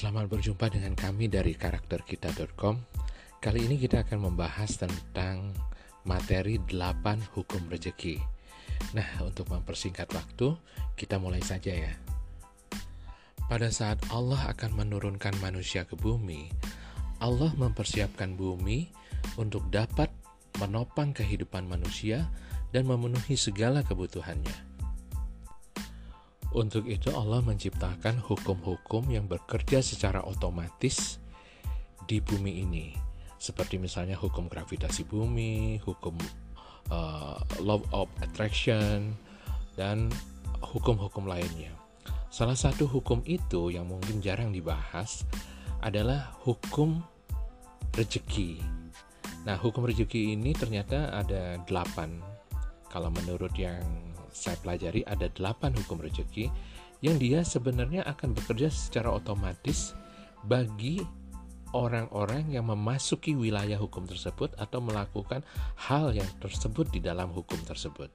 Selamat berjumpa dengan kami dari karakterkita.com. Kali ini kita akan membahas tentang materi 8 hukum rezeki. Nah, untuk mempersingkat waktu, kita mulai saja ya. Pada saat Allah akan menurunkan manusia ke bumi, Allah mempersiapkan bumi untuk dapat menopang kehidupan manusia dan memenuhi segala kebutuhannya. Untuk itu Allah menciptakan hukum-hukum yang bekerja secara otomatis di bumi ini. Seperti misalnya hukum gravitasi bumi, hukum uh, law of attraction, dan hukum-hukum lainnya. Salah satu hukum itu yang mungkin jarang dibahas adalah hukum rezeki. Nah, hukum rezeki ini ternyata ada delapan. Kalau menurut yang saya pelajari ada delapan hukum rezeki yang dia sebenarnya akan bekerja secara otomatis bagi orang-orang yang memasuki wilayah hukum tersebut atau melakukan hal yang tersebut di dalam hukum tersebut.